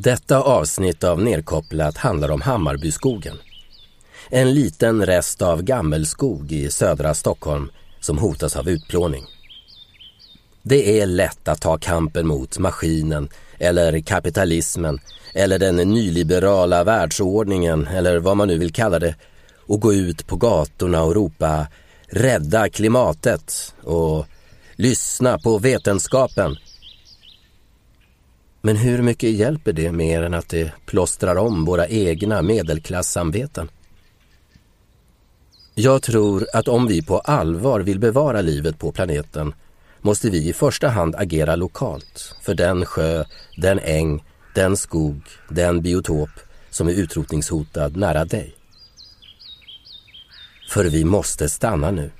Detta avsnitt av Nerkopplat handlar om Hammarbyskogen. En liten rest av gammelskog i södra Stockholm som hotas av utplåning. Det är lätt att ta kampen mot maskinen eller kapitalismen eller den nyliberala världsordningen eller vad man nu vill kalla det och gå ut på gatorna och ropa ”rädda klimatet” och ”lyssna på vetenskapen” Men hur mycket hjälper det mer än att det plåstrar om våra egna medelklassamveten? Jag tror att om vi på allvar vill bevara livet på planeten måste vi i första hand agera lokalt för den sjö, den äng, den skog, den biotop som är utrotningshotad nära dig. För vi måste stanna nu.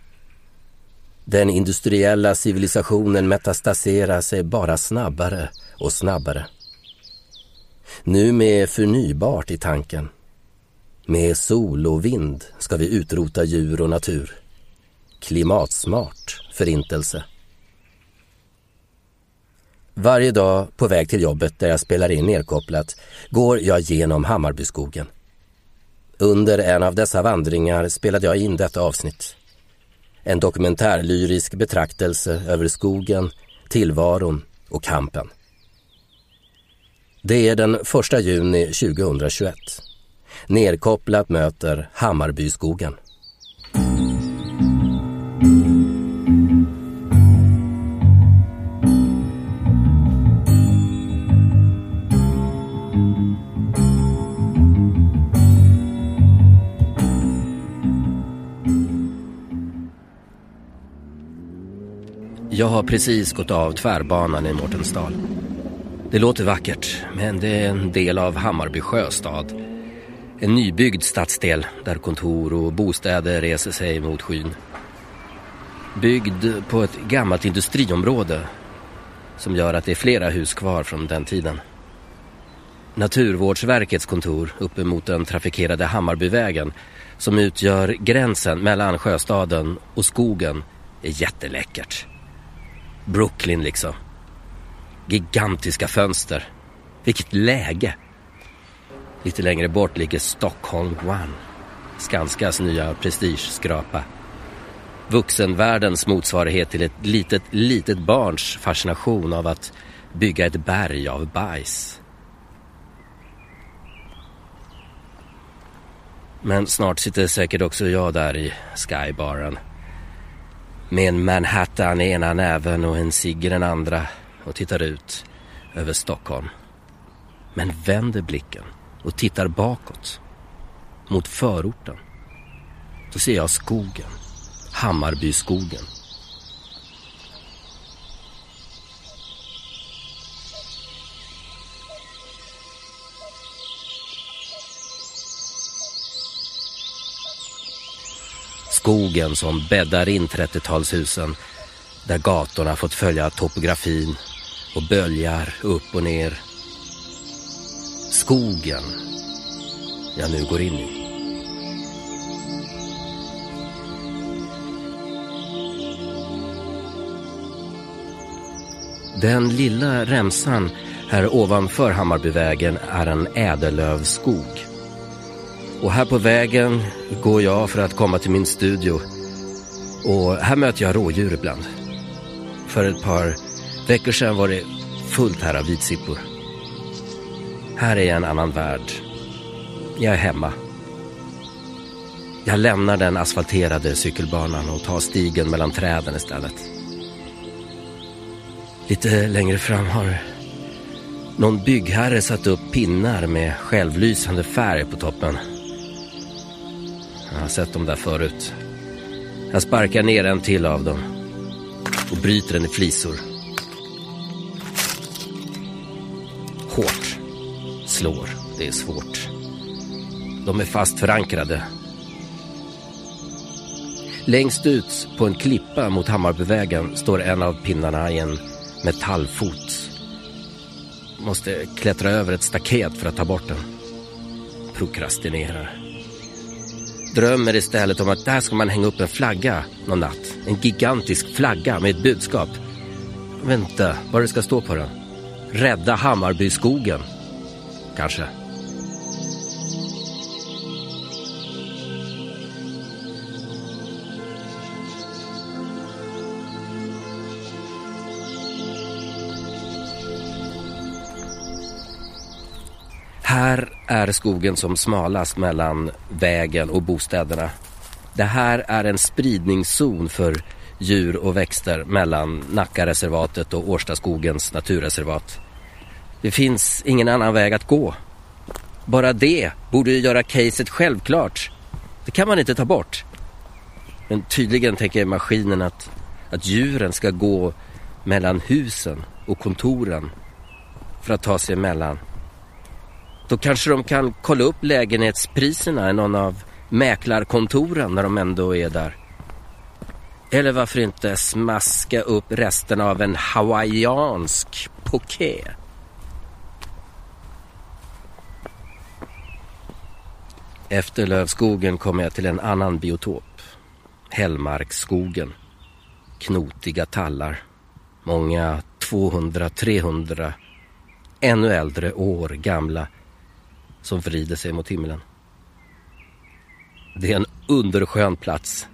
Den industriella civilisationen metastaserar sig bara snabbare och snabbare. Nu med förnybart i tanken. Med sol och vind ska vi utrota djur och natur. Klimatsmart förintelse. Varje dag på väg till jobbet där jag spelar in nedkopplat går jag genom Hammarbyskogen. Under en av dessa vandringar spelade jag in detta avsnitt. En dokumentärlyrisk betraktelse över skogen, tillvaron och kampen. Det är den 1 juni 2021. Nerkopplat möter Hammarbyskogen. Jag har precis gått av tvärbanan i Mårtensdal. Det låter vackert, men det är en del av Hammarby sjöstad. En nybyggd stadsdel där kontor och bostäder reser sig mot skyn. Byggd på ett gammalt industriområde som gör att det är flera hus kvar från den tiden. Naturvårdsverkets kontor uppe mot den trafikerade Hammarbyvägen som utgör gränsen mellan sjöstaden och skogen är jätteläckert. Brooklyn liksom. Gigantiska fönster. Vilket läge! Lite längre bort ligger Stockholm One. Skanskas nya prestigeskrapa. Vuxenvärldens motsvarighet till ett litet, litet barns fascination av att bygga ett berg av bajs. Men snart sitter säkert också jag där i skybaren. Med en Manhattan i ena näven och en cigg i den andra och tittar ut över Stockholm. Men vänder blicken och tittar bakåt mot förorten. Då ser jag skogen, Hammarbyskogen. Skogen som bäddar in 30-talshusen där gatorna fått följa topografin och böljar upp och ner. Skogen jag nu går in i. Den lilla remsan här ovanför Hammarbyvägen är en ädellövskog. Och här på vägen går jag för att komma till min studio. Och här möter jag rådjur ibland. För ett par veckor sedan var det fullt här av vitsippor. Här är en annan värld. Jag är hemma. Jag lämnar den asfalterade cykelbanan och tar stigen mellan träden istället. Lite längre fram har någon byggherre satt upp pinnar med självlysande färg på toppen. Jag har sett dem där förut. Jag sparkar ner en till av dem och bryter den i flisor. Slår. Det är svårt. De är fast förankrade. Längst ut på en klippa mot Hammarbyvägen står en av pinnarna i en metallfot. Måste klättra över ett staket för att ta bort den. Prokrastinerar. Drömmer istället om att där ska man hänga upp en flagga någon natt. En gigantisk flagga med ett budskap. Vänta, vad det ska stå på den. Rädda Hammarbyskogen kanske. Här är skogen som smalast mellan vägen och bostäderna. Det här är en spridningszon för djur och växter mellan Nackareservatet och Årstaskogens naturreservat. Det finns ingen annan väg att gå. Bara det borde ju göra caset självklart. Det kan man inte ta bort. Men tydligen tänker maskinen att, att djuren ska gå mellan husen och kontoren för att ta sig emellan. Då kanske de kan kolla upp lägenhetspriserna i någon av mäklarkontoren när de ändå är där. Eller varför inte smaska upp resten av en hawaiiansk poké? Efter lövskogen kommer jag till en annan biotop. Hällmarksskogen. Knotiga tallar. Många 200-300 ännu äldre år gamla som vrider sig mot himlen. Det är en underskön plats.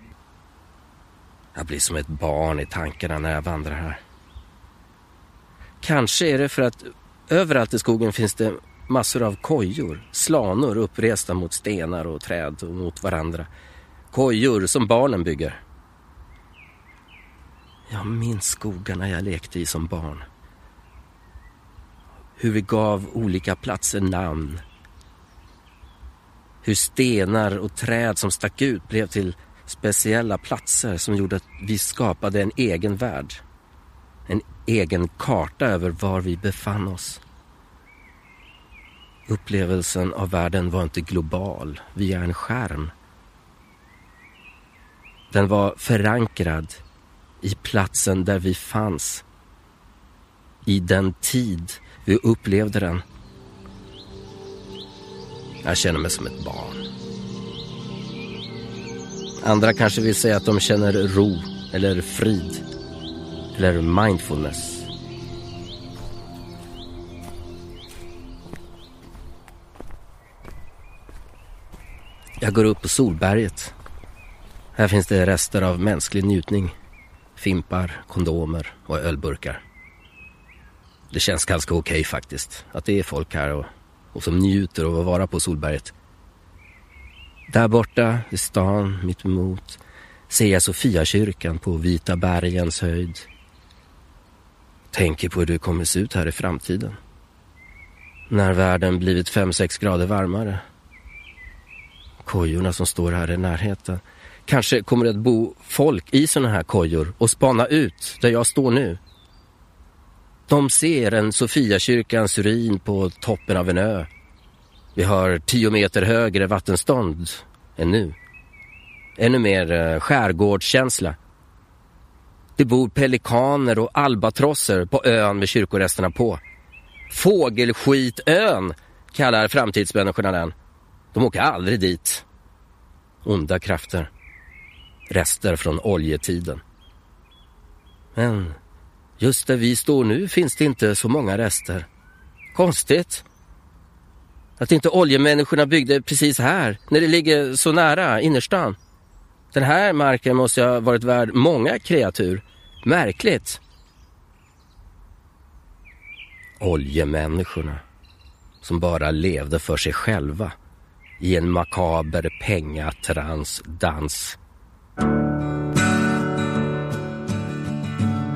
Jag blir som ett barn i tankarna när jag vandrar här. Kanske är det för att överallt i skogen finns det massor av kojor, slanor uppresta mot stenar och träd och mot varandra. Kojor som barnen bygger. Jag minns skogarna jag lekte i som barn. Hur vi gav olika platser namn hur stenar och träd som stack ut blev till speciella platser som gjorde att vi skapade en egen värld. En egen karta över var vi befann oss. Upplevelsen av världen var inte global via en skärm. Den var förankrad i platsen där vi fanns. I den tid vi upplevde den. Jag känner mig som ett barn. Andra kanske vill säga att de känner ro eller frid eller mindfulness. Jag går upp på Solberget. Här finns det rester av mänsklig njutning. Fimpar, kondomer och ölburkar. Det känns ganska okej okay, faktiskt. Att det är folk här och och som njuter av att vara på Solberget. Där borta i stan mitt emot ser jag Sofiakyrkan på Vita bergens höjd. Tänker på hur det kommer se ut här i framtiden. När världen blivit 5-6 grader varmare. Kojorna som står här i närheten. Kanske kommer det att bo folk i såna här kojor och spana ut där jag står nu. De ser en Sofiakyrkans ruin på toppen av en ö. Vi har tio meter högre vattenstånd än nu. Ännu mer eh, skärgårdskänsla. Det bor pelikaner och albatrosser på ön med kyrkoresterna på. Fågelskitön kallar framtidsmänniskorna den. De åker aldrig dit. Onda krafter. Rester från oljetiden. Men Just där vi står nu finns det inte så många rester. Konstigt. Att inte oljemänniskorna byggde precis här, när det ligger så nära innerstan. Den här marken måste ha varit värd många kreatur. Märkligt. Oljemänniskorna, som bara levde för sig själva i en makaber pengatransdans.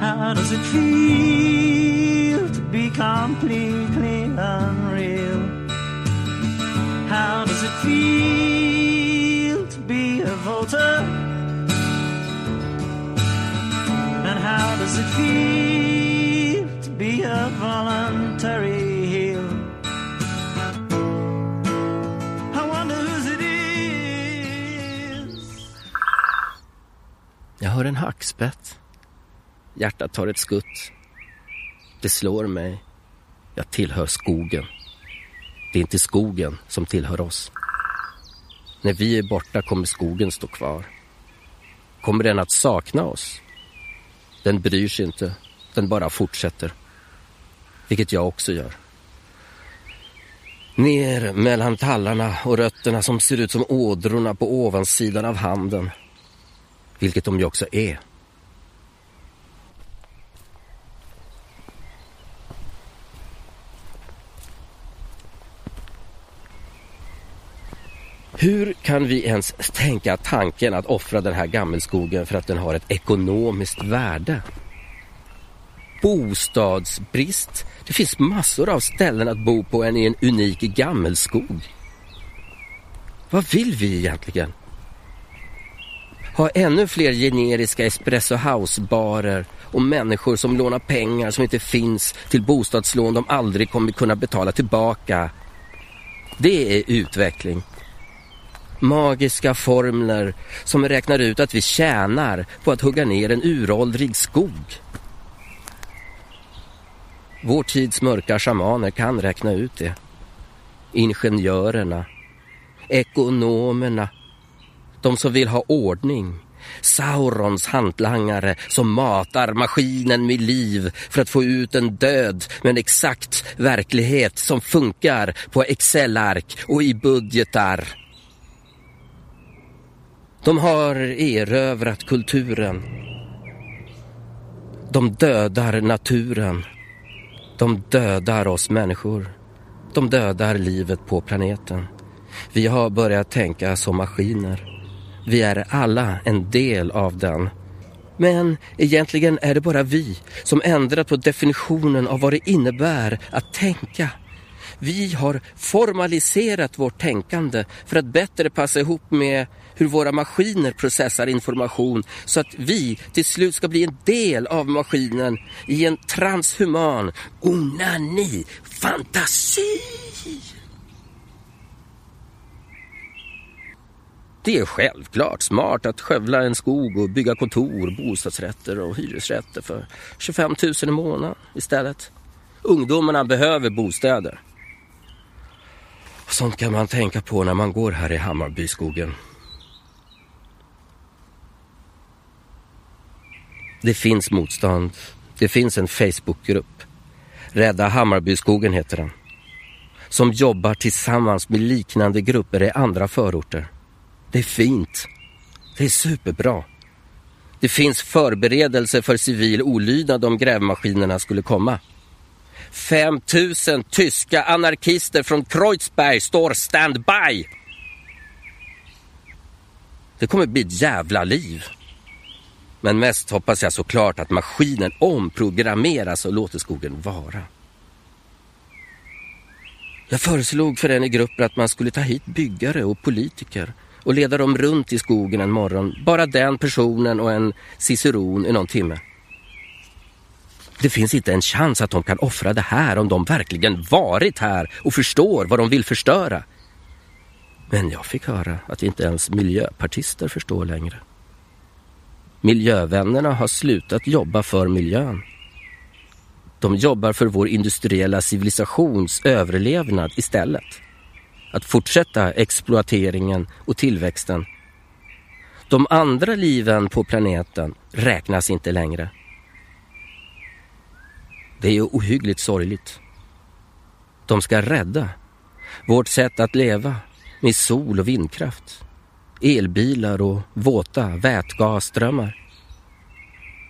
How does it feel to be completely unreal? How does it feel to be a voter? And how does it feel to be a voluntary Jag hör en hackspett. Hjärtat tar ett skutt. Det slår mig. Jag tillhör skogen. Det är inte skogen som tillhör oss. När vi är borta kommer skogen stå kvar. Kommer den att sakna oss? Den bryr sig inte. Den bara fortsätter. Vilket jag också gör. Ner mellan tallarna och rötterna som ser ut som ådrorna på ovansidan av handen. Vilket de ju också är. Hur kan vi ens tänka tanken att offra den här gammelskogen för att den har ett ekonomiskt värde? Bostadsbrist. Det finns massor av ställen att bo på än i en unik gammelskog. Vad vill vi egentligen? Ha ännu fler generiska espresso house-barer och människor som lånar pengar som inte finns till bostadslån de aldrig kommer kunna betala tillbaka. Det är utveckling magiska formler som räknar ut att vi tjänar på att hugga ner en uråldrig skog. Vår tids mörka shamaner kan räkna ut det. Ingenjörerna, ekonomerna, de som vill ha ordning. Saurons hantlangare som matar maskinen med liv för att få ut en död med en exakt verklighet som funkar på Excel-ark och i budgetar. De har erövrat kulturen. De dödar naturen. De dödar oss människor. De dödar livet på planeten. Vi har börjat tänka som maskiner. Vi är alla en del av den. Men egentligen är det bara vi som ändrat på definitionen av vad det innebär att tänka. Vi har formaliserat vårt tänkande för att bättre passa ihop med hur våra maskiner processar information så att vi till slut ska bli en del av maskinen i en transhuman onani-fantasi. Det är självklart smart att skövla en skog och bygga kontor, bostadsrätter och hyresrätter för 25 000 i månaden istället. Ungdomarna behöver bostäder. Sånt kan man tänka på när man går här i Hammarbyskogen. Det finns motstånd. Det finns en Facebookgrupp. Rädda Hammarbyskogen heter den. Som jobbar tillsammans med liknande grupper i andra förorter. Det är fint. Det är superbra. Det finns förberedelser för civil olydnad om grävmaskinerna skulle komma. 5000 tyska anarkister från Kreuzberg står standby. Det kommer bli ett jävla liv. Men mest hoppas jag såklart att maskinen omprogrammeras och låter skogen vara. Jag föreslog för en i gruppen att man skulle ta hit byggare och politiker och leda dem runt i skogen en morgon. Bara den personen och en ciceron i någon timme. Det finns inte en chans att de kan offra det här om de verkligen varit här och förstår vad de vill förstöra. Men jag fick höra att inte ens miljöpartister förstår längre. Miljövännerna har slutat jobba för miljön. De jobbar för vår industriella civilisations överlevnad istället. Att fortsätta exploateringen och tillväxten. De andra liven på planeten räknas inte längre. Det är ohyggligt sorgligt. De ska rädda vårt sätt att leva med sol och vindkraft elbilar och våta vätgasströmmar.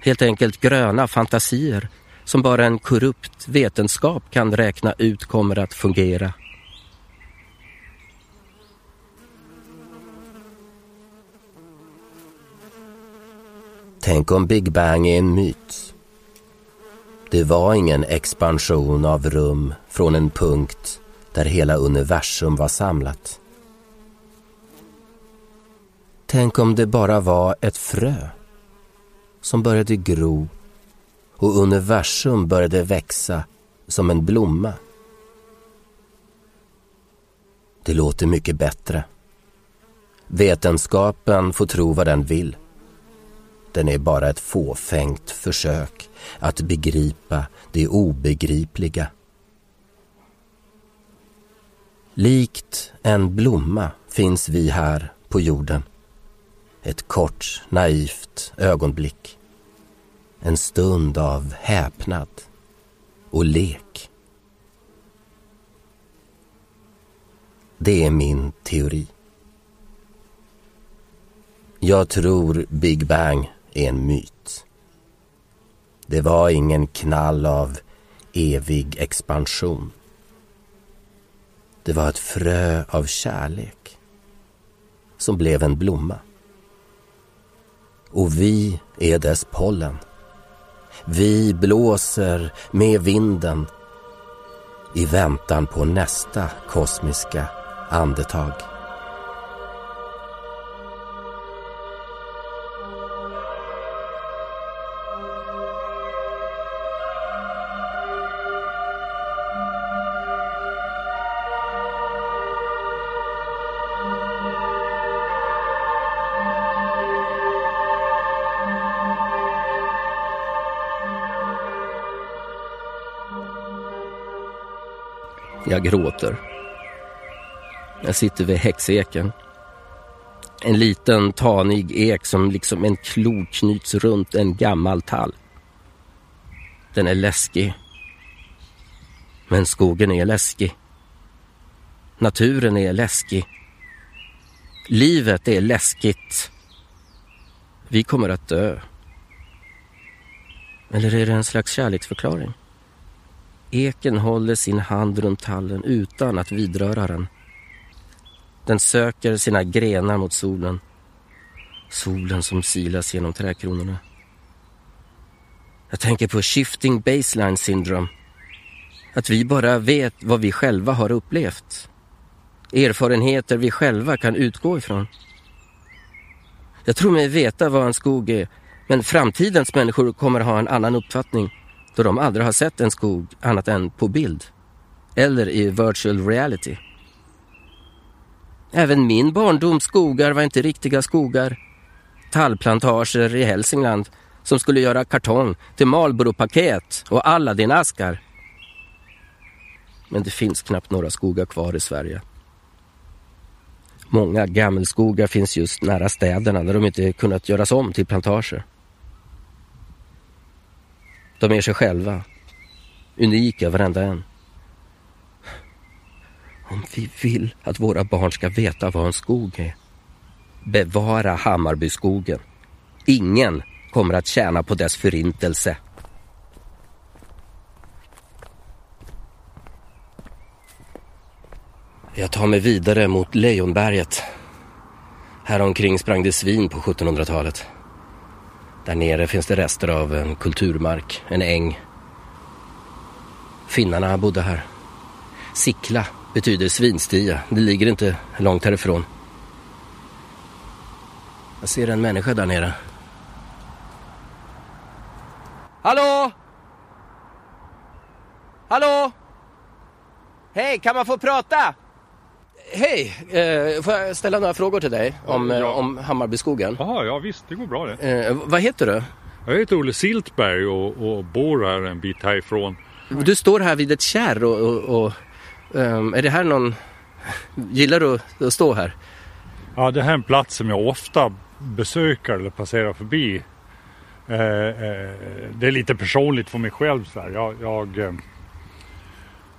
Helt enkelt gröna fantasier som bara en korrupt vetenskap kan räkna ut kommer att fungera. Tänk om Big Bang är en myt. Det var ingen expansion av rum från en punkt där hela universum var samlat. Tänk om det bara var ett frö som började gro och universum började växa som en blomma. Det låter mycket bättre. Vetenskapen får tro vad den vill. Den är bara ett fåfängt försök att begripa det obegripliga. Likt en blomma finns vi här på jorden. Ett kort, naivt ögonblick. En stund av häpnad och lek. Det är min teori. Jag tror Big Bang är en myt. Det var ingen knall av evig expansion. Det var ett frö av kärlek som blev en blomma. Och vi är dess pollen. Vi blåser med vinden i väntan på nästa kosmiska andetag. Jag gråter. Jag sitter vid häxeken. En liten tanig ek som liksom en klo knyts runt en gammal tall. Den är läskig. Men skogen är läskig. Naturen är läskig. Livet är läskigt. Vi kommer att dö. Eller är det en slags kärleksförklaring? Eken håller sin hand runt tallen utan att vidröra den. Den söker sina grenar mot solen. Solen som silas genom trädkronorna. Jag tänker på shifting baseline syndrome. Att vi bara vet vad vi själva har upplevt. Erfarenheter vi själva kan utgå ifrån. Jag tror mig veta vad en skog är, men framtidens människor kommer ha en annan uppfattning då de aldrig har sett en skog annat än på bild eller i virtual reality. Även min barndoms skogar var inte riktiga skogar. Tallplantager i Hälsingland som skulle göra kartong till Marlboro-paket och Aladdin-askar. Men det finns knappt några skogar kvar i Sverige. Många gammelskogar finns just nära städerna där de inte kunnat göras om till plantager. De är sig själva. Unika varenda en. Om vi vill att våra barn ska veta vad en skog är. Bevara Hammarbyskogen. Ingen kommer att tjäna på dess förintelse. Jag tar mig vidare mot Lejonberget. Här omkring sprang det svin på 1700-talet. Där nere finns det rester av en kulturmark, en äng. Finnarna bodde här. Sickla betyder svinstia. Det ligger inte långt härifrån. Jag ser en människa där nere. Hallå? Hallå? Hej, kan man få prata? Hej, eh, får jag ställa några frågor till dig om, ja. Eh, om Hammarbyskogen? Jaha, ja visst, det går bra det. Eh, vad heter du? Jag heter Olle Siltberg och, och, bor här en bit härifrån. Du står här vid ett kärr och, och, och um, är det här någon... Gillar du att stå här? Ja, det här är en plats som jag ofta besöker eller passerar förbi. Eh, eh, det är lite personligt för mig själv. Så här. Jag, jag eh,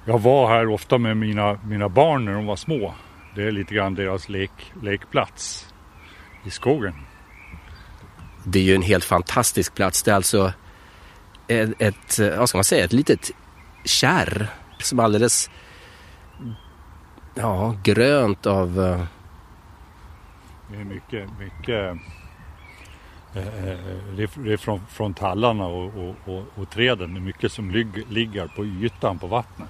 jag var här ofta med mina, mina barn när de var små. Det är lite grann deras lek, lekplats i skogen. Det är ju en helt fantastisk plats. Det är alltså ett, ett vad ska man säga, ett litet kärr som alldeles ja, grönt av... Eh, det är mycket, mycket eh, eh, det är från, från tallarna och, och, och, och träden. Det är mycket som ligger på ytan på vattnet.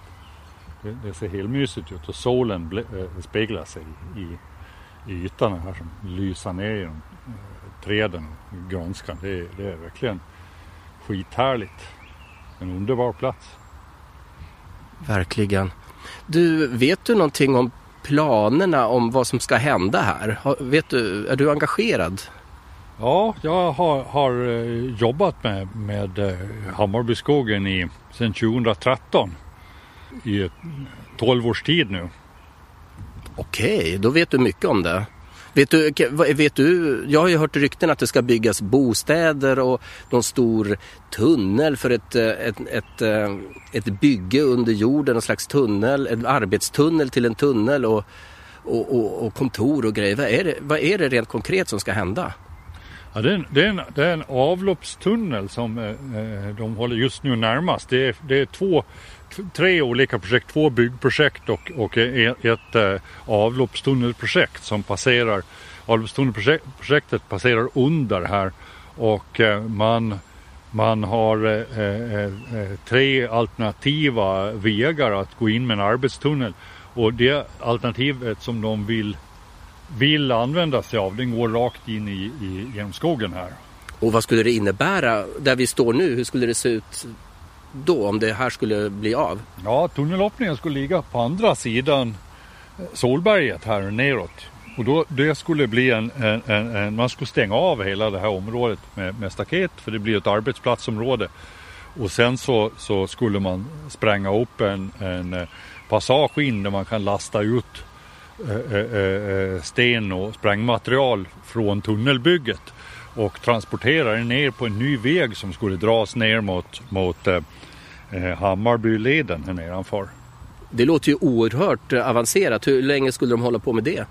Det, det ser helt mysigt ut och solen ble, äh, speglar sig i, i ytan här som lyser ner genom äh, träden och grönskan. Det, det är verkligen skithärligt. En underbar plats. Verkligen. Du, vet du någonting om planerna om vad som ska hända här? Vet du, är du engagerad? Ja, jag har, har eh, jobbat med, med Hammarbyskogen i, sedan 2013 i 12 års tid nu. Okej, då vet du mycket om det. Vet du, vet du, jag har ju hört rykten att det ska byggas bostäder och någon stor tunnel för ett, ett, ett, ett bygge under jorden, en slags tunnel, en arbetstunnel till en tunnel och, och, och, och kontor och grejer. Vad är, det, vad är det rent konkret som ska hända? Ja, det, är en, det, är en, det är en avloppstunnel som eh, eh de håller just nu närmast. Det är, det är två, tre olika projekt, två byggprojekt och, och ett, ett eh, avloppstunnelprojekt som passerar. Avloppstunnelprojektet passerar under här och eh, man man har eh, eh, eh, tre alternativa vägar att gå in med en arbetstunnel och det alternativet som de vill, vill använda sig av den går rakt in i, i, genom skogen här. Och vad skulle det innebära där vi står nu? Hur skulle det se ut då om det här skulle bli av? Ja, tunnelöppningen skulle ligga på andra sidan eh, Solberget här neråt. Och då, det skulle bli en, en, en, en, man skulle stänga av hela det här området med, med staket för det blir ett arbetsplatsområde. Och sen så, så skulle man spränga upp en, en eh, passage in där man kan lasta ut eh, sten och sprängmaterial från tunnelbygget och transportera det ner på en ny väg som skulle dras ner mot, mot äh, Hammarbyleden här nedanför. Det låter ju oerhört avancerat. Hur länge skulle de hålla på med det?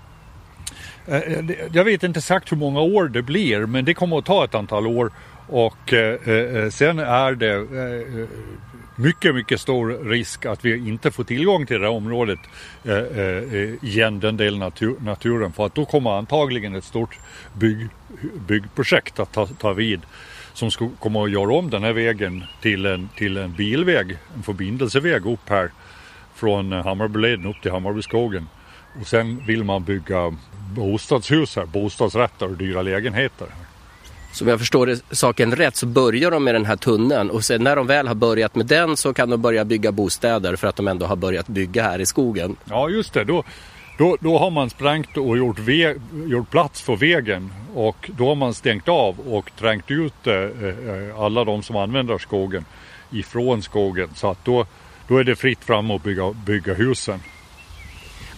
Eh, jag vet inte exakt hur många år det blir men det kommer att ta ett antal år och eh, eh, sen är det mycket, mycket stor risk att vi inte får tillgång till det här området eh, eh, igen, den delen av naturen. För att då kommer antagligen ett stort bygg, byggprojekt att ta, ta vid som ska, kommer att göra om den här vägen till en, till en bilväg, en förbindelseväg upp här från Hammarbyleden upp till Hammarbyskogen. Och sen vill man bygga bostadshus här, bostadsrätter och dyra lägenheter. Så om jag förstår det, saken rätt så börjar de med den här tunneln och sen när de väl har börjat med den så kan de börja bygga bostäder för att de ändå har börjat bygga här i skogen. Ja just det, då, då, då har man sprängt och gjort, ve, gjort plats för vägen och då har man stängt av och trängt ut eh, eh alla de som använder skogen ifrån skogen så att då, då är det fritt fram att bygga, bygga husen.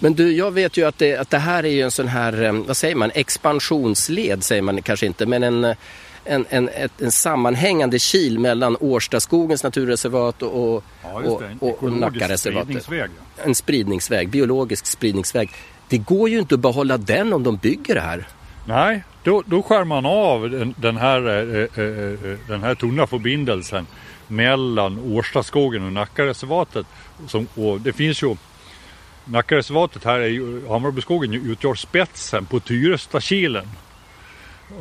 Men du, jag vet ju att det, att det här är ju en sån här, eh, vad säger man, expansionsled säger man kanske inte, men en, en, en, ett, en sammanhängande kil mellan Årstaskogens naturreservat och, och, ja, och, och, och Nackareservatet. En spridningsväg, biologisk spridningsväg. Det går ju inte att behålla den om de bygger det här. Nej, då, då skär man av den, den här, äh, äh, den här tunna förbindelsen mellan Årstaskogen och Nackareservatet. Som, och det finns ju Nackareservatet här är Hammarbyskogen utgör spetsen på Tyrestakilen.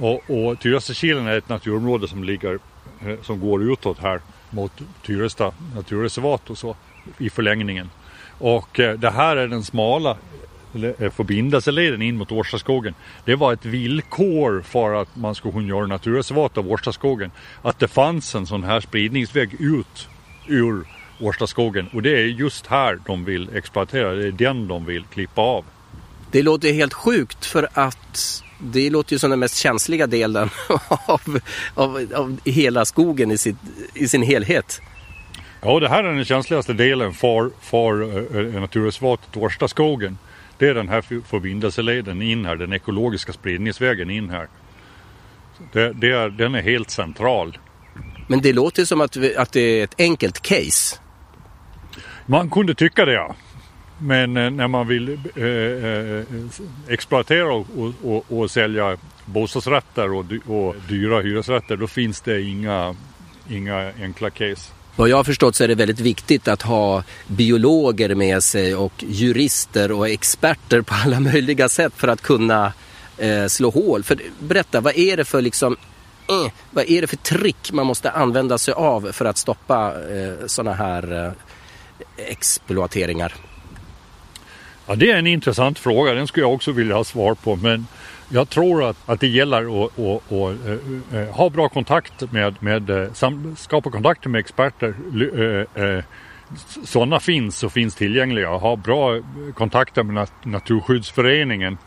Och, och Tyrestakilen är ett naturområde som ligger, eh, som går utåt här mot Tyresta naturreservat och så i förlängningen. Och eh, det här är den smala eh, förbindelseleden in mot Årstaskogen. Det var ett villkor för att man skulle kunna göra naturreservat av Årstaskogen. Att det fanns en sån här spridningsväg ut ur Årstaskogen och det är just här de vill exploatera, det är den de vill klippa av. Det låter helt sjukt för att det låter ju som den mest känsliga delen av, av, av hela skogen i, sitt, i sin helhet. Ja, det här är den känsligaste delen för, för äh, naturreservatet Årstaskogen. Det är den här förbindelseleden in här, den ekologiska spridningsvägen in här. Det, det är, den är helt central. Men det låter som att, att det är ett enkelt case. Man kunde tycka det ja. Men eh, när man vill eh, eh, exploatera och, och, och, sälja bostadsrätter och, och dyra hyresrätter då finns det inga, inga enkla case. Vad jag har förstått så är det väldigt viktigt att ha biologer med sig och jurister och experter på alla möjliga sätt för att kunna eh, slå hål. För berätta, vad är det för liksom eh, vad är det för trick man måste använda sig av för att stoppa eh, sådana här eh, exploateringar? Ja, det är en intressant fråga. Den skulle jag också vilja ha svar på. Men jag tror att, att det gäller att, att, att, att ha bra kontakt med, med eh, skapa kontakter med experter. Sådana finns och finns tillgängliga. Ha bra kontakter med Naturskyddsföreningen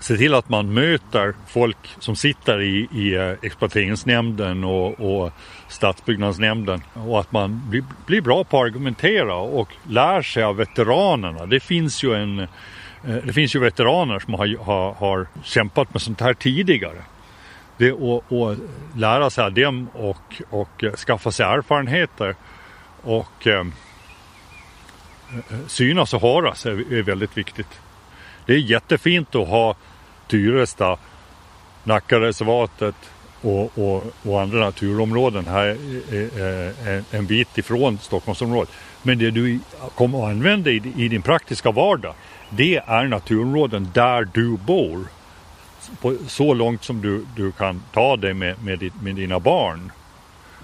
se till att man möter folk som sitter i, i eh, exploateringsnämnden och, och stadsbyggnadsnämnden och att man blir, blir, bra på att argumentera och lär sig av veteranerna. Det finns ju en eh, det finns ju veteraner som har, har, har kämpat med sånt här tidigare. Det, och, och lära sig av dem och, och eh, skaffa sig erfarenheter och eh, synas och höras är, är väldigt viktigt. Det är jättefint att ha Tyresta, Nackareservatet och, och, och andra naturområden här eh, eh, en, en bit ifrån Stockholmsområdet. Men det du kommer att använda i, i din praktiska vardag det är naturområden där du bor. På, så långt som du, du kan ta dig med, med, ditt, med dina barn.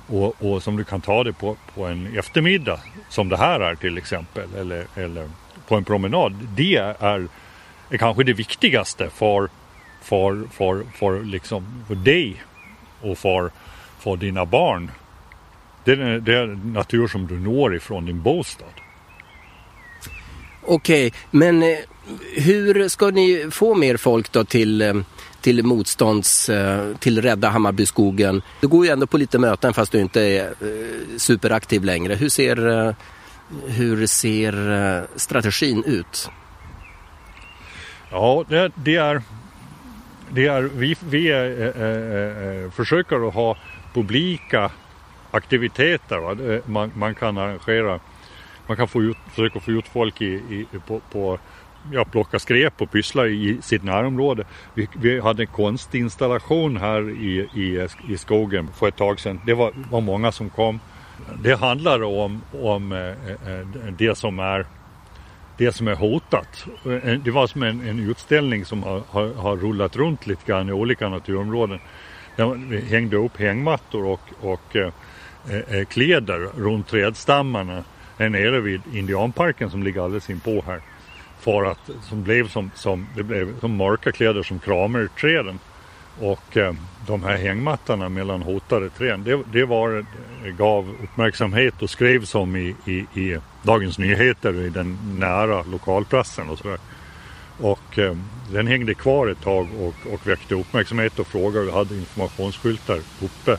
Och, och, som du kan ta dig på, på en eftermiddag som det här är till exempel. Eller, eller på en promenad. Det är, är kanske det viktigaste för, för, för, för, liksom, för dig och för, för dina barn. Det är, det är natur som du når ifrån din bostad. Okej, okay, men eh, hur ska ni få mer folk då till, eh, till motstånds, eh, till Rädda Hammarbyskogen? Du går ju ändå på lite möten fast du inte är superaktiv längre. Hur ser, hur ser strategin ut? Ja, det, det är, det är, vi, vi är, äh, äh, försöker att ha publika aktiviteter. Man, man kan arrangera man kan få ut, försöka få ut folk i, i, på, på ja, plocka skräp och pyssla i sitt närområde. Vi, vi hade en konstinstallation här i, i, i skogen för ett tag sedan. Det var, var många som kom. Det handlar om, om eh, eh, det som är det som är hotat. Eh, det var som en, en utställning som har, har, har, rullat runt lite grann i olika naturområden. vi hängde upp hängmattor och, och eh, eh, eh, kläder runt trädstammarna här nere vid indianparken som ligger alldeles inpå här. För att, som blev som, som, det blev som mörka kläder som kramar träden. Och eh, de här hängmattorna mellan hotade träd, det, det var, gav uppmärksamhet och skrevs om i, i, i Dagens Nyheter i den nära lokalpressen och sådär. Och eh, den hängde kvar ett tag och, och väckte uppmärksamhet och frågor. Vi hade informationsskyltar uppe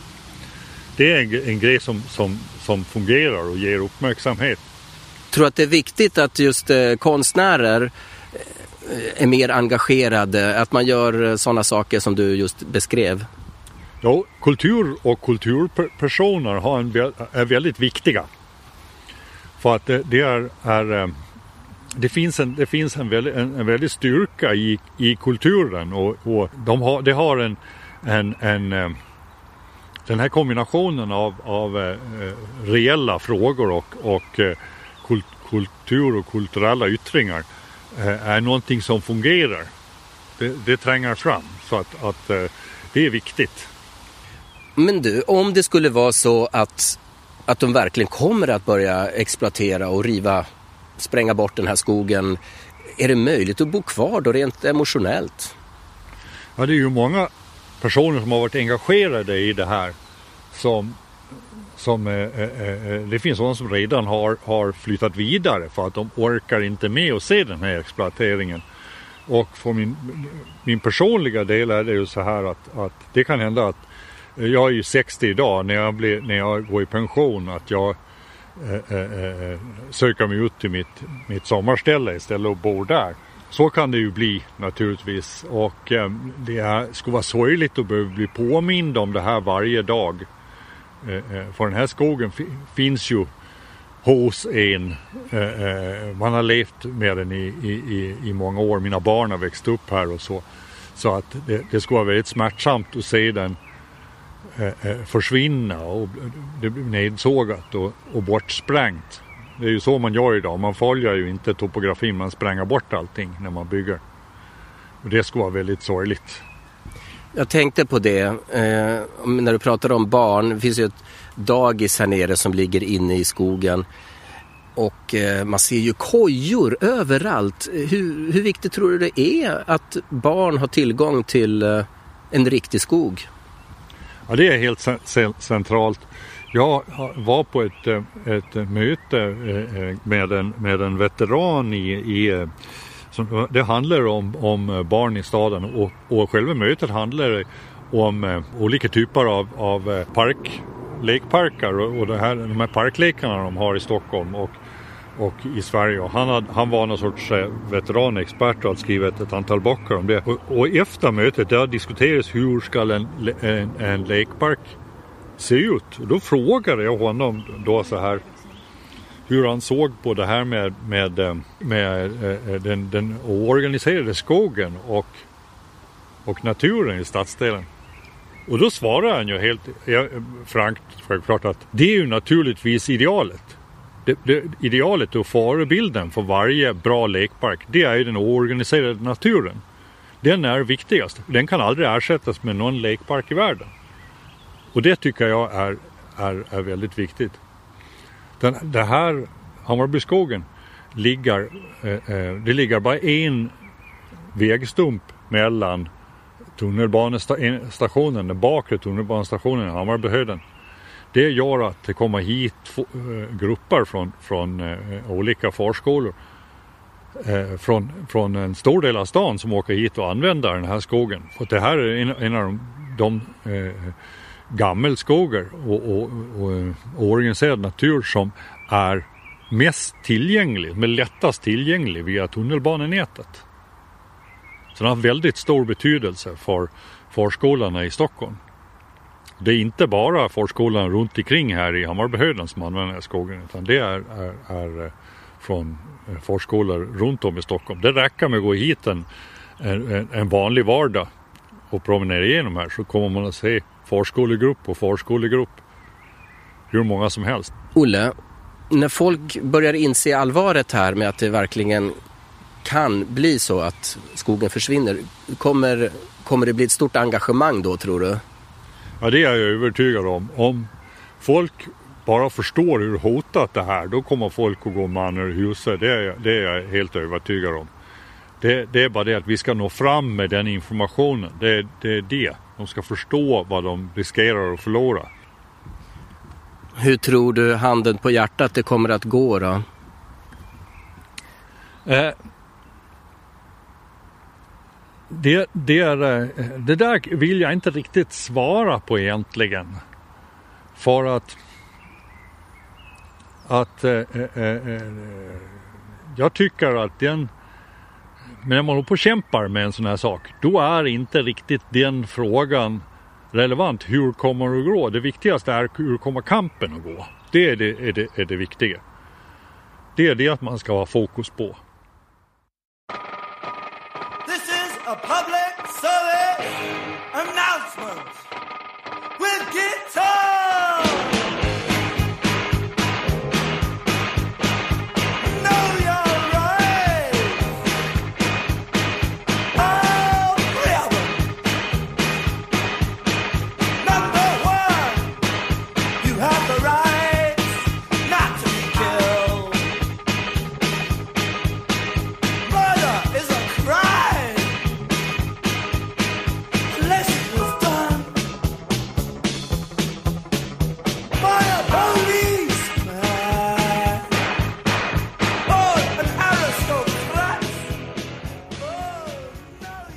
det är en, en grej som, som, som fungerar och ger uppmärksamhet. Tror att det är viktigt att just eh, konstnärer eh, Eh, är mer engagerade, eh, att man gör eh, sådana saker som du just beskrev? Ja, kultur och kulturpersoner har en, är väldigt viktiga. För att det, det är, är, det finns en, det finns en, väldigt, en, en väldigt styrka i, i kulturen och, och de har, det har en, en, en den här kombinationen av, av eh, reella frågor och, och kultur och kulturella yttringar är någonting som fungerar. Det, det tränger fram så att, att eh, det är viktigt. Men du, om det skulle vara så att, att de verkligen kommer att börja exploatera och riva, spränga bort den här skogen. Är det möjligt att bo kvar då rent emotionellt? Ja, det är ju många personer som har varit engagerade i det här som, som eh, eh, eh, det finns sådana som redan har, har flyttat vidare för att de orkar inte med att se den här exploateringen. Och för min, min personliga del är det ju så här att, att det kan hända att jag är ju 60 idag när jag, blir, när jag går i pension att jag eh, eh, söker mig ut till mitt, mitt sommarställe istället och bor där. Så kan det ju bli naturligtvis och eh, det är, skulle vara sorgligt att behöva bli påmind om det här varje dag. Eh, eh, för den här skogen finns ju hos en. Eh, man har levt med den i, i, i många år. Mina barn har växt upp här och så. Så att det, det skulle vara väldigt smärtsamt att se den försvinna och det blir nedsågat och, och bortsprängt. Det är ju så man gör idag. Man följer ju inte topografin, man spränger bort allting när man bygger. Och det skulle vara väldigt sorgligt. Jag tänkte på det, eh, när du pratar om barn. Det finns ju ett dagis här nere som ligger inne i skogen. Och eh, man ser ju kojor överallt. Hur, hur viktigt tror du det är att barn har tillgång till eh, en riktig skog? Ja, det är helt centralt. Jag var på ett, eh, ett möte eh, eh, med en, med en veteran i, i som, det handlar om, om eh, barn i staden och, och själva mötet handlar om eh, olika typer av, av eh, park, lekparker och, och det här, de här parklekarna de har i Stockholm och, och i Sverige. Och han, had, han var någon sorts eh, veteranexpert och hade skrivit ett antal böcker om det. Och, och efter mötet där diskuterades hur ska en, en, en lekpark se ut? Och då frågade jag honom då så här hur han såg på det här med, med, eh, med, eh, eh, den, den oorganiserade skogen och, och naturen i stadsdelen. Och då svarar han ju helt frankt självklart att det är ju naturligtvis idealet. Det, det, idealet och förebilden för varje bra lekpark det är ju den oorganiserade naturen. Den är viktigast. Den kan aldrig ersättas med någon lekpark i världen. Och det tycker jag är, är, är väldigt viktigt. Den, det här Hammarbyskogen ligger, eh, eh, det ligger bara en vägstump mellan tunnelbanestationen, den bakre tunnelbanestationen i Hammarbyhöjden. Det gör att det kommer hit eh, grupper från, från eh, olika förskolor eh, från, från en stor del av stan som åker hit och använder den här skogen. Och det här är en, en av de, de eh, gammelskogar och, och, och, och organiserad natur som är mest tillgänglig, men lättast tillgänglig via tunnelbanenätet. Så den har väldigt stor betydelse för förskolorna i Stockholm. Det är inte bara förskolorna runt omkring här i Hammarbyhöjden som använder den här skogen utan det är, är, är eh, från eh, förskolor runt om i Stockholm. Det räcker med att gå hit en, en, en vanlig vardag och promenera igenom här så kommer man att se förskolegrupp och förskolegrupp. Hur många som helst. Olle, när folk börjar inse allvaret här med att det verkligen kan bli så att skogen försvinner, kommer, kommer det bli ett stort engagemang då tror du? Ja det är jag övertygad om. Om folk bara förstår hur hotat det här, då kommer folk att gå man ur huset. Det är, det är jag helt övertygad om. Det, det, är bara det att vi ska nå fram med den informationen. Det, det är det. De ska förstå vad de riskerar att förlora. Hur tror du, handen på hjärtat, det kommer att gå då? Eh, det, det, är, eh, det där vill jag inte riktigt svara på egentligen. För att att eh, eh, eh, jag tycker att den men när man håller på och kämpar med en sån här sak, då är inte riktigt den frågan relevant. Hur kommer det att gå? Det viktigaste är hur kommer kampen att gå? Det är det, är det, är det viktiga. Det är det att man ska ha fokus på.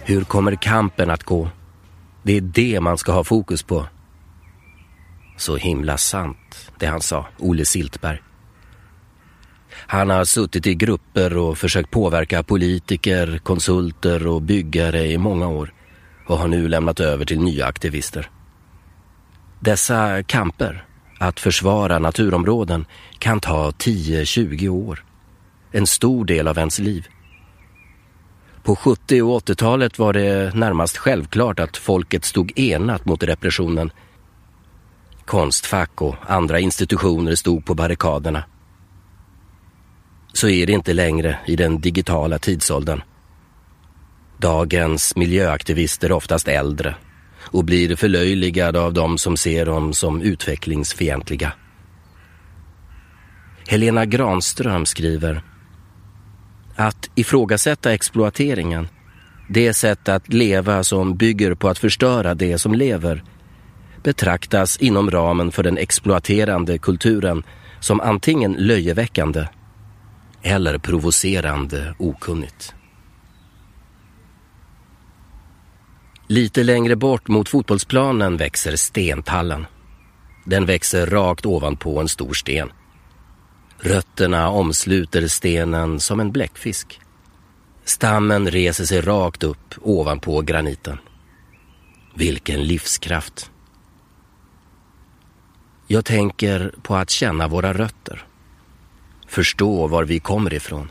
Hur kommer kampen att gå? Det är det man ska ha fokus på. Så himla sant, det han sa, Olle Siltberg. Han har suttit i grupper och försökt påverka politiker, konsulter och byggare i många år och har nu lämnat över till nya aktivister. Dessa kamper, att försvara naturområden, kan ta 10-20 år. En stor del av ens liv. På 70 och 80-talet var det närmast självklart att folket stod enat mot repressionen. Konstfack och andra institutioner stod på barrikaderna. Så är det inte längre i den digitala tidsåldern. Dagens miljöaktivister är oftast äldre och blir förlöjligade av de som ser dem som utvecklingsfientliga. Helena Granström skriver att ifrågasätta exploateringen, det sätt att leva som bygger på att förstöra det som lever, betraktas inom ramen för den exploaterande kulturen som antingen löjeväckande eller provocerande okunnigt. Lite längre bort mot fotbollsplanen växer stentallen. Den växer rakt ovanpå en stor sten. Rötterna omsluter stenen som en bläckfisk. Stammen reser sig rakt upp ovanpå graniten. Vilken livskraft! Jag tänker på att känna våra rötter. förstå var vi kommer ifrån.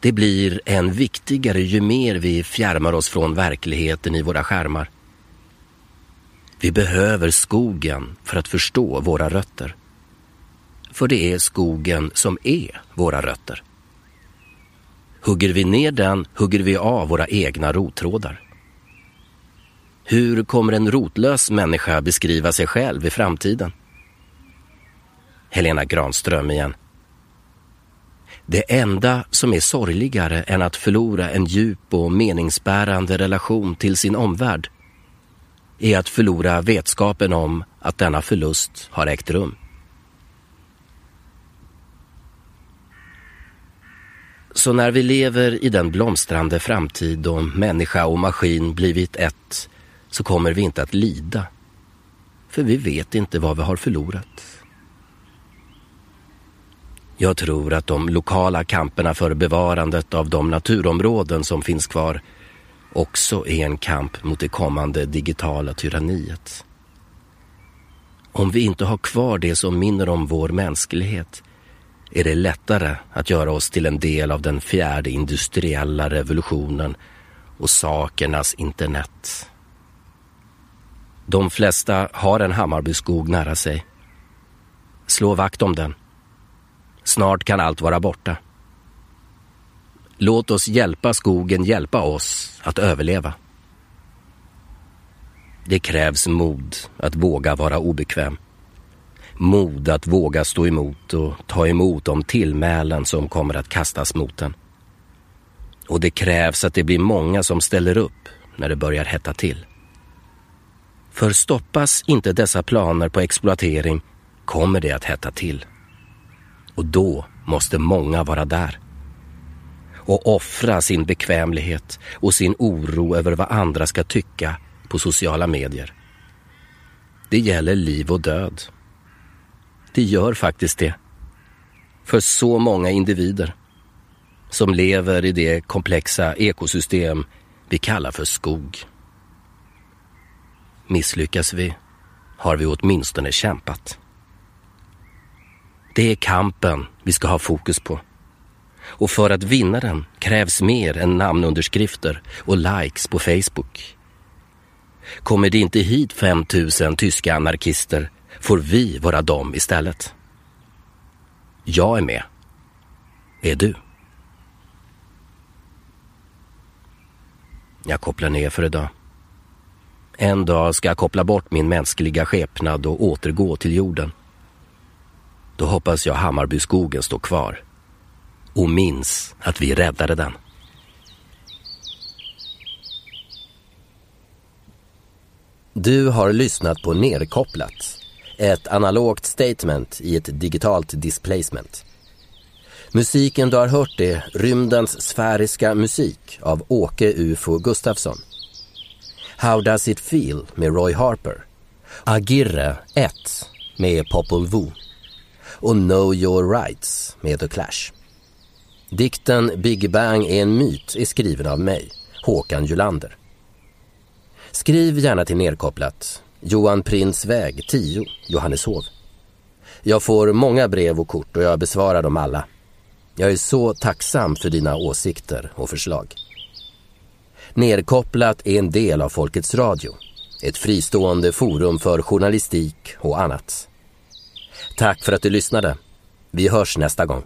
Det blir än viktigare ju mer vi fjärmar oss från verkligheten i våra skärmar. Vi behöver skogen för att förstå våra rötter. För det är skogen som är våra rötter. Hugger vi ner den hugger vi av våra egna rottrådar. Hur kommer en rotlös människa beskriva sig själv i framtiden? Helena Granström igen. Det enda som är sorgligare än att förlora en djup och meningsbärande relation till sin omvärld är att förlora vetskapen om att denna förlust har ägt rum. Så när vi lever i den blomstrande framtid då människa och maskin blivit ett så kommer vi inte att lida. För vi vet inte vad vi har förlorat. Jag tror att de lokala kamperna för bevarandet av de naturområden som finns kvar också är en kamp mot det kommande digitala tyranniet. Om vi inte har kvar det som minner om vår mänsklighet är det lättare att göra oss till en del av den fjärde industriella revolutionen och sakernas internet. De flesta har en Hammarbyskog nära sig. Slå vakt om den. Snart kan allt vara borta. Låt oss hjälpa skogen hjälpa oss att överleva. Det krävs mod att våga vara obekväm. Mod att våga stå emot och ta emot de tillmälen som kommer att kastas mot en. Och det krävs att det blir många som ställer upp när det börjar hetta till. För stoppas inte dessa planer på exploatering kommer det att hetta till. Och då måste många vara där. Och offra sin bekvämlighet och sin oro över vad andra ska tycka på sociala medier. Det gäller liv och död. Det gör faktiskt det. För så många individer som lever i det komplexa ekosystem vi kallar för skog. Misslyckas vi har vi åtminstone kämpat. Det är kampen vi ska ha fokus på. Och för att vinna den krävs mer än namnunderskrifter och likes på Facebook. Kommer det inte hit 5000 tyska anarkister får vi vara dem istället. Jag är med. Är du? Jag kopplar ner för idag. En dag ska jag koppla bort min mänskliga skepnad och återgå till jorden. Då hoppas jag Hammarbyskogen står kvar. Och minns att vi räddade den. Du har lyssnat på Nerkopplat. Ett analogt statement i ett digitalt displacement. Musiken du har hört är Rymdens sfäriska musik av Åke UFO Gustafsson. How Does It Feel med Roy Harper. Agirre 1 med Popol Vuh och Know Your Rights med The Clash. Dikten Big Bang är en myt är skriven av mig, Håkan Julander. Skriv gärna till Nerkopplat, Johan Prins väg 10, Johanneshov. Jag får många brev och kort och jag besvarar dem alla. Jag är så tacksam för dina åsikter och förslag. Nerkopplat är en del av Folkets Radio, ett fristående forum för journalistik och annat. Tack för att du lyssnade. Vi hörs nästa gång.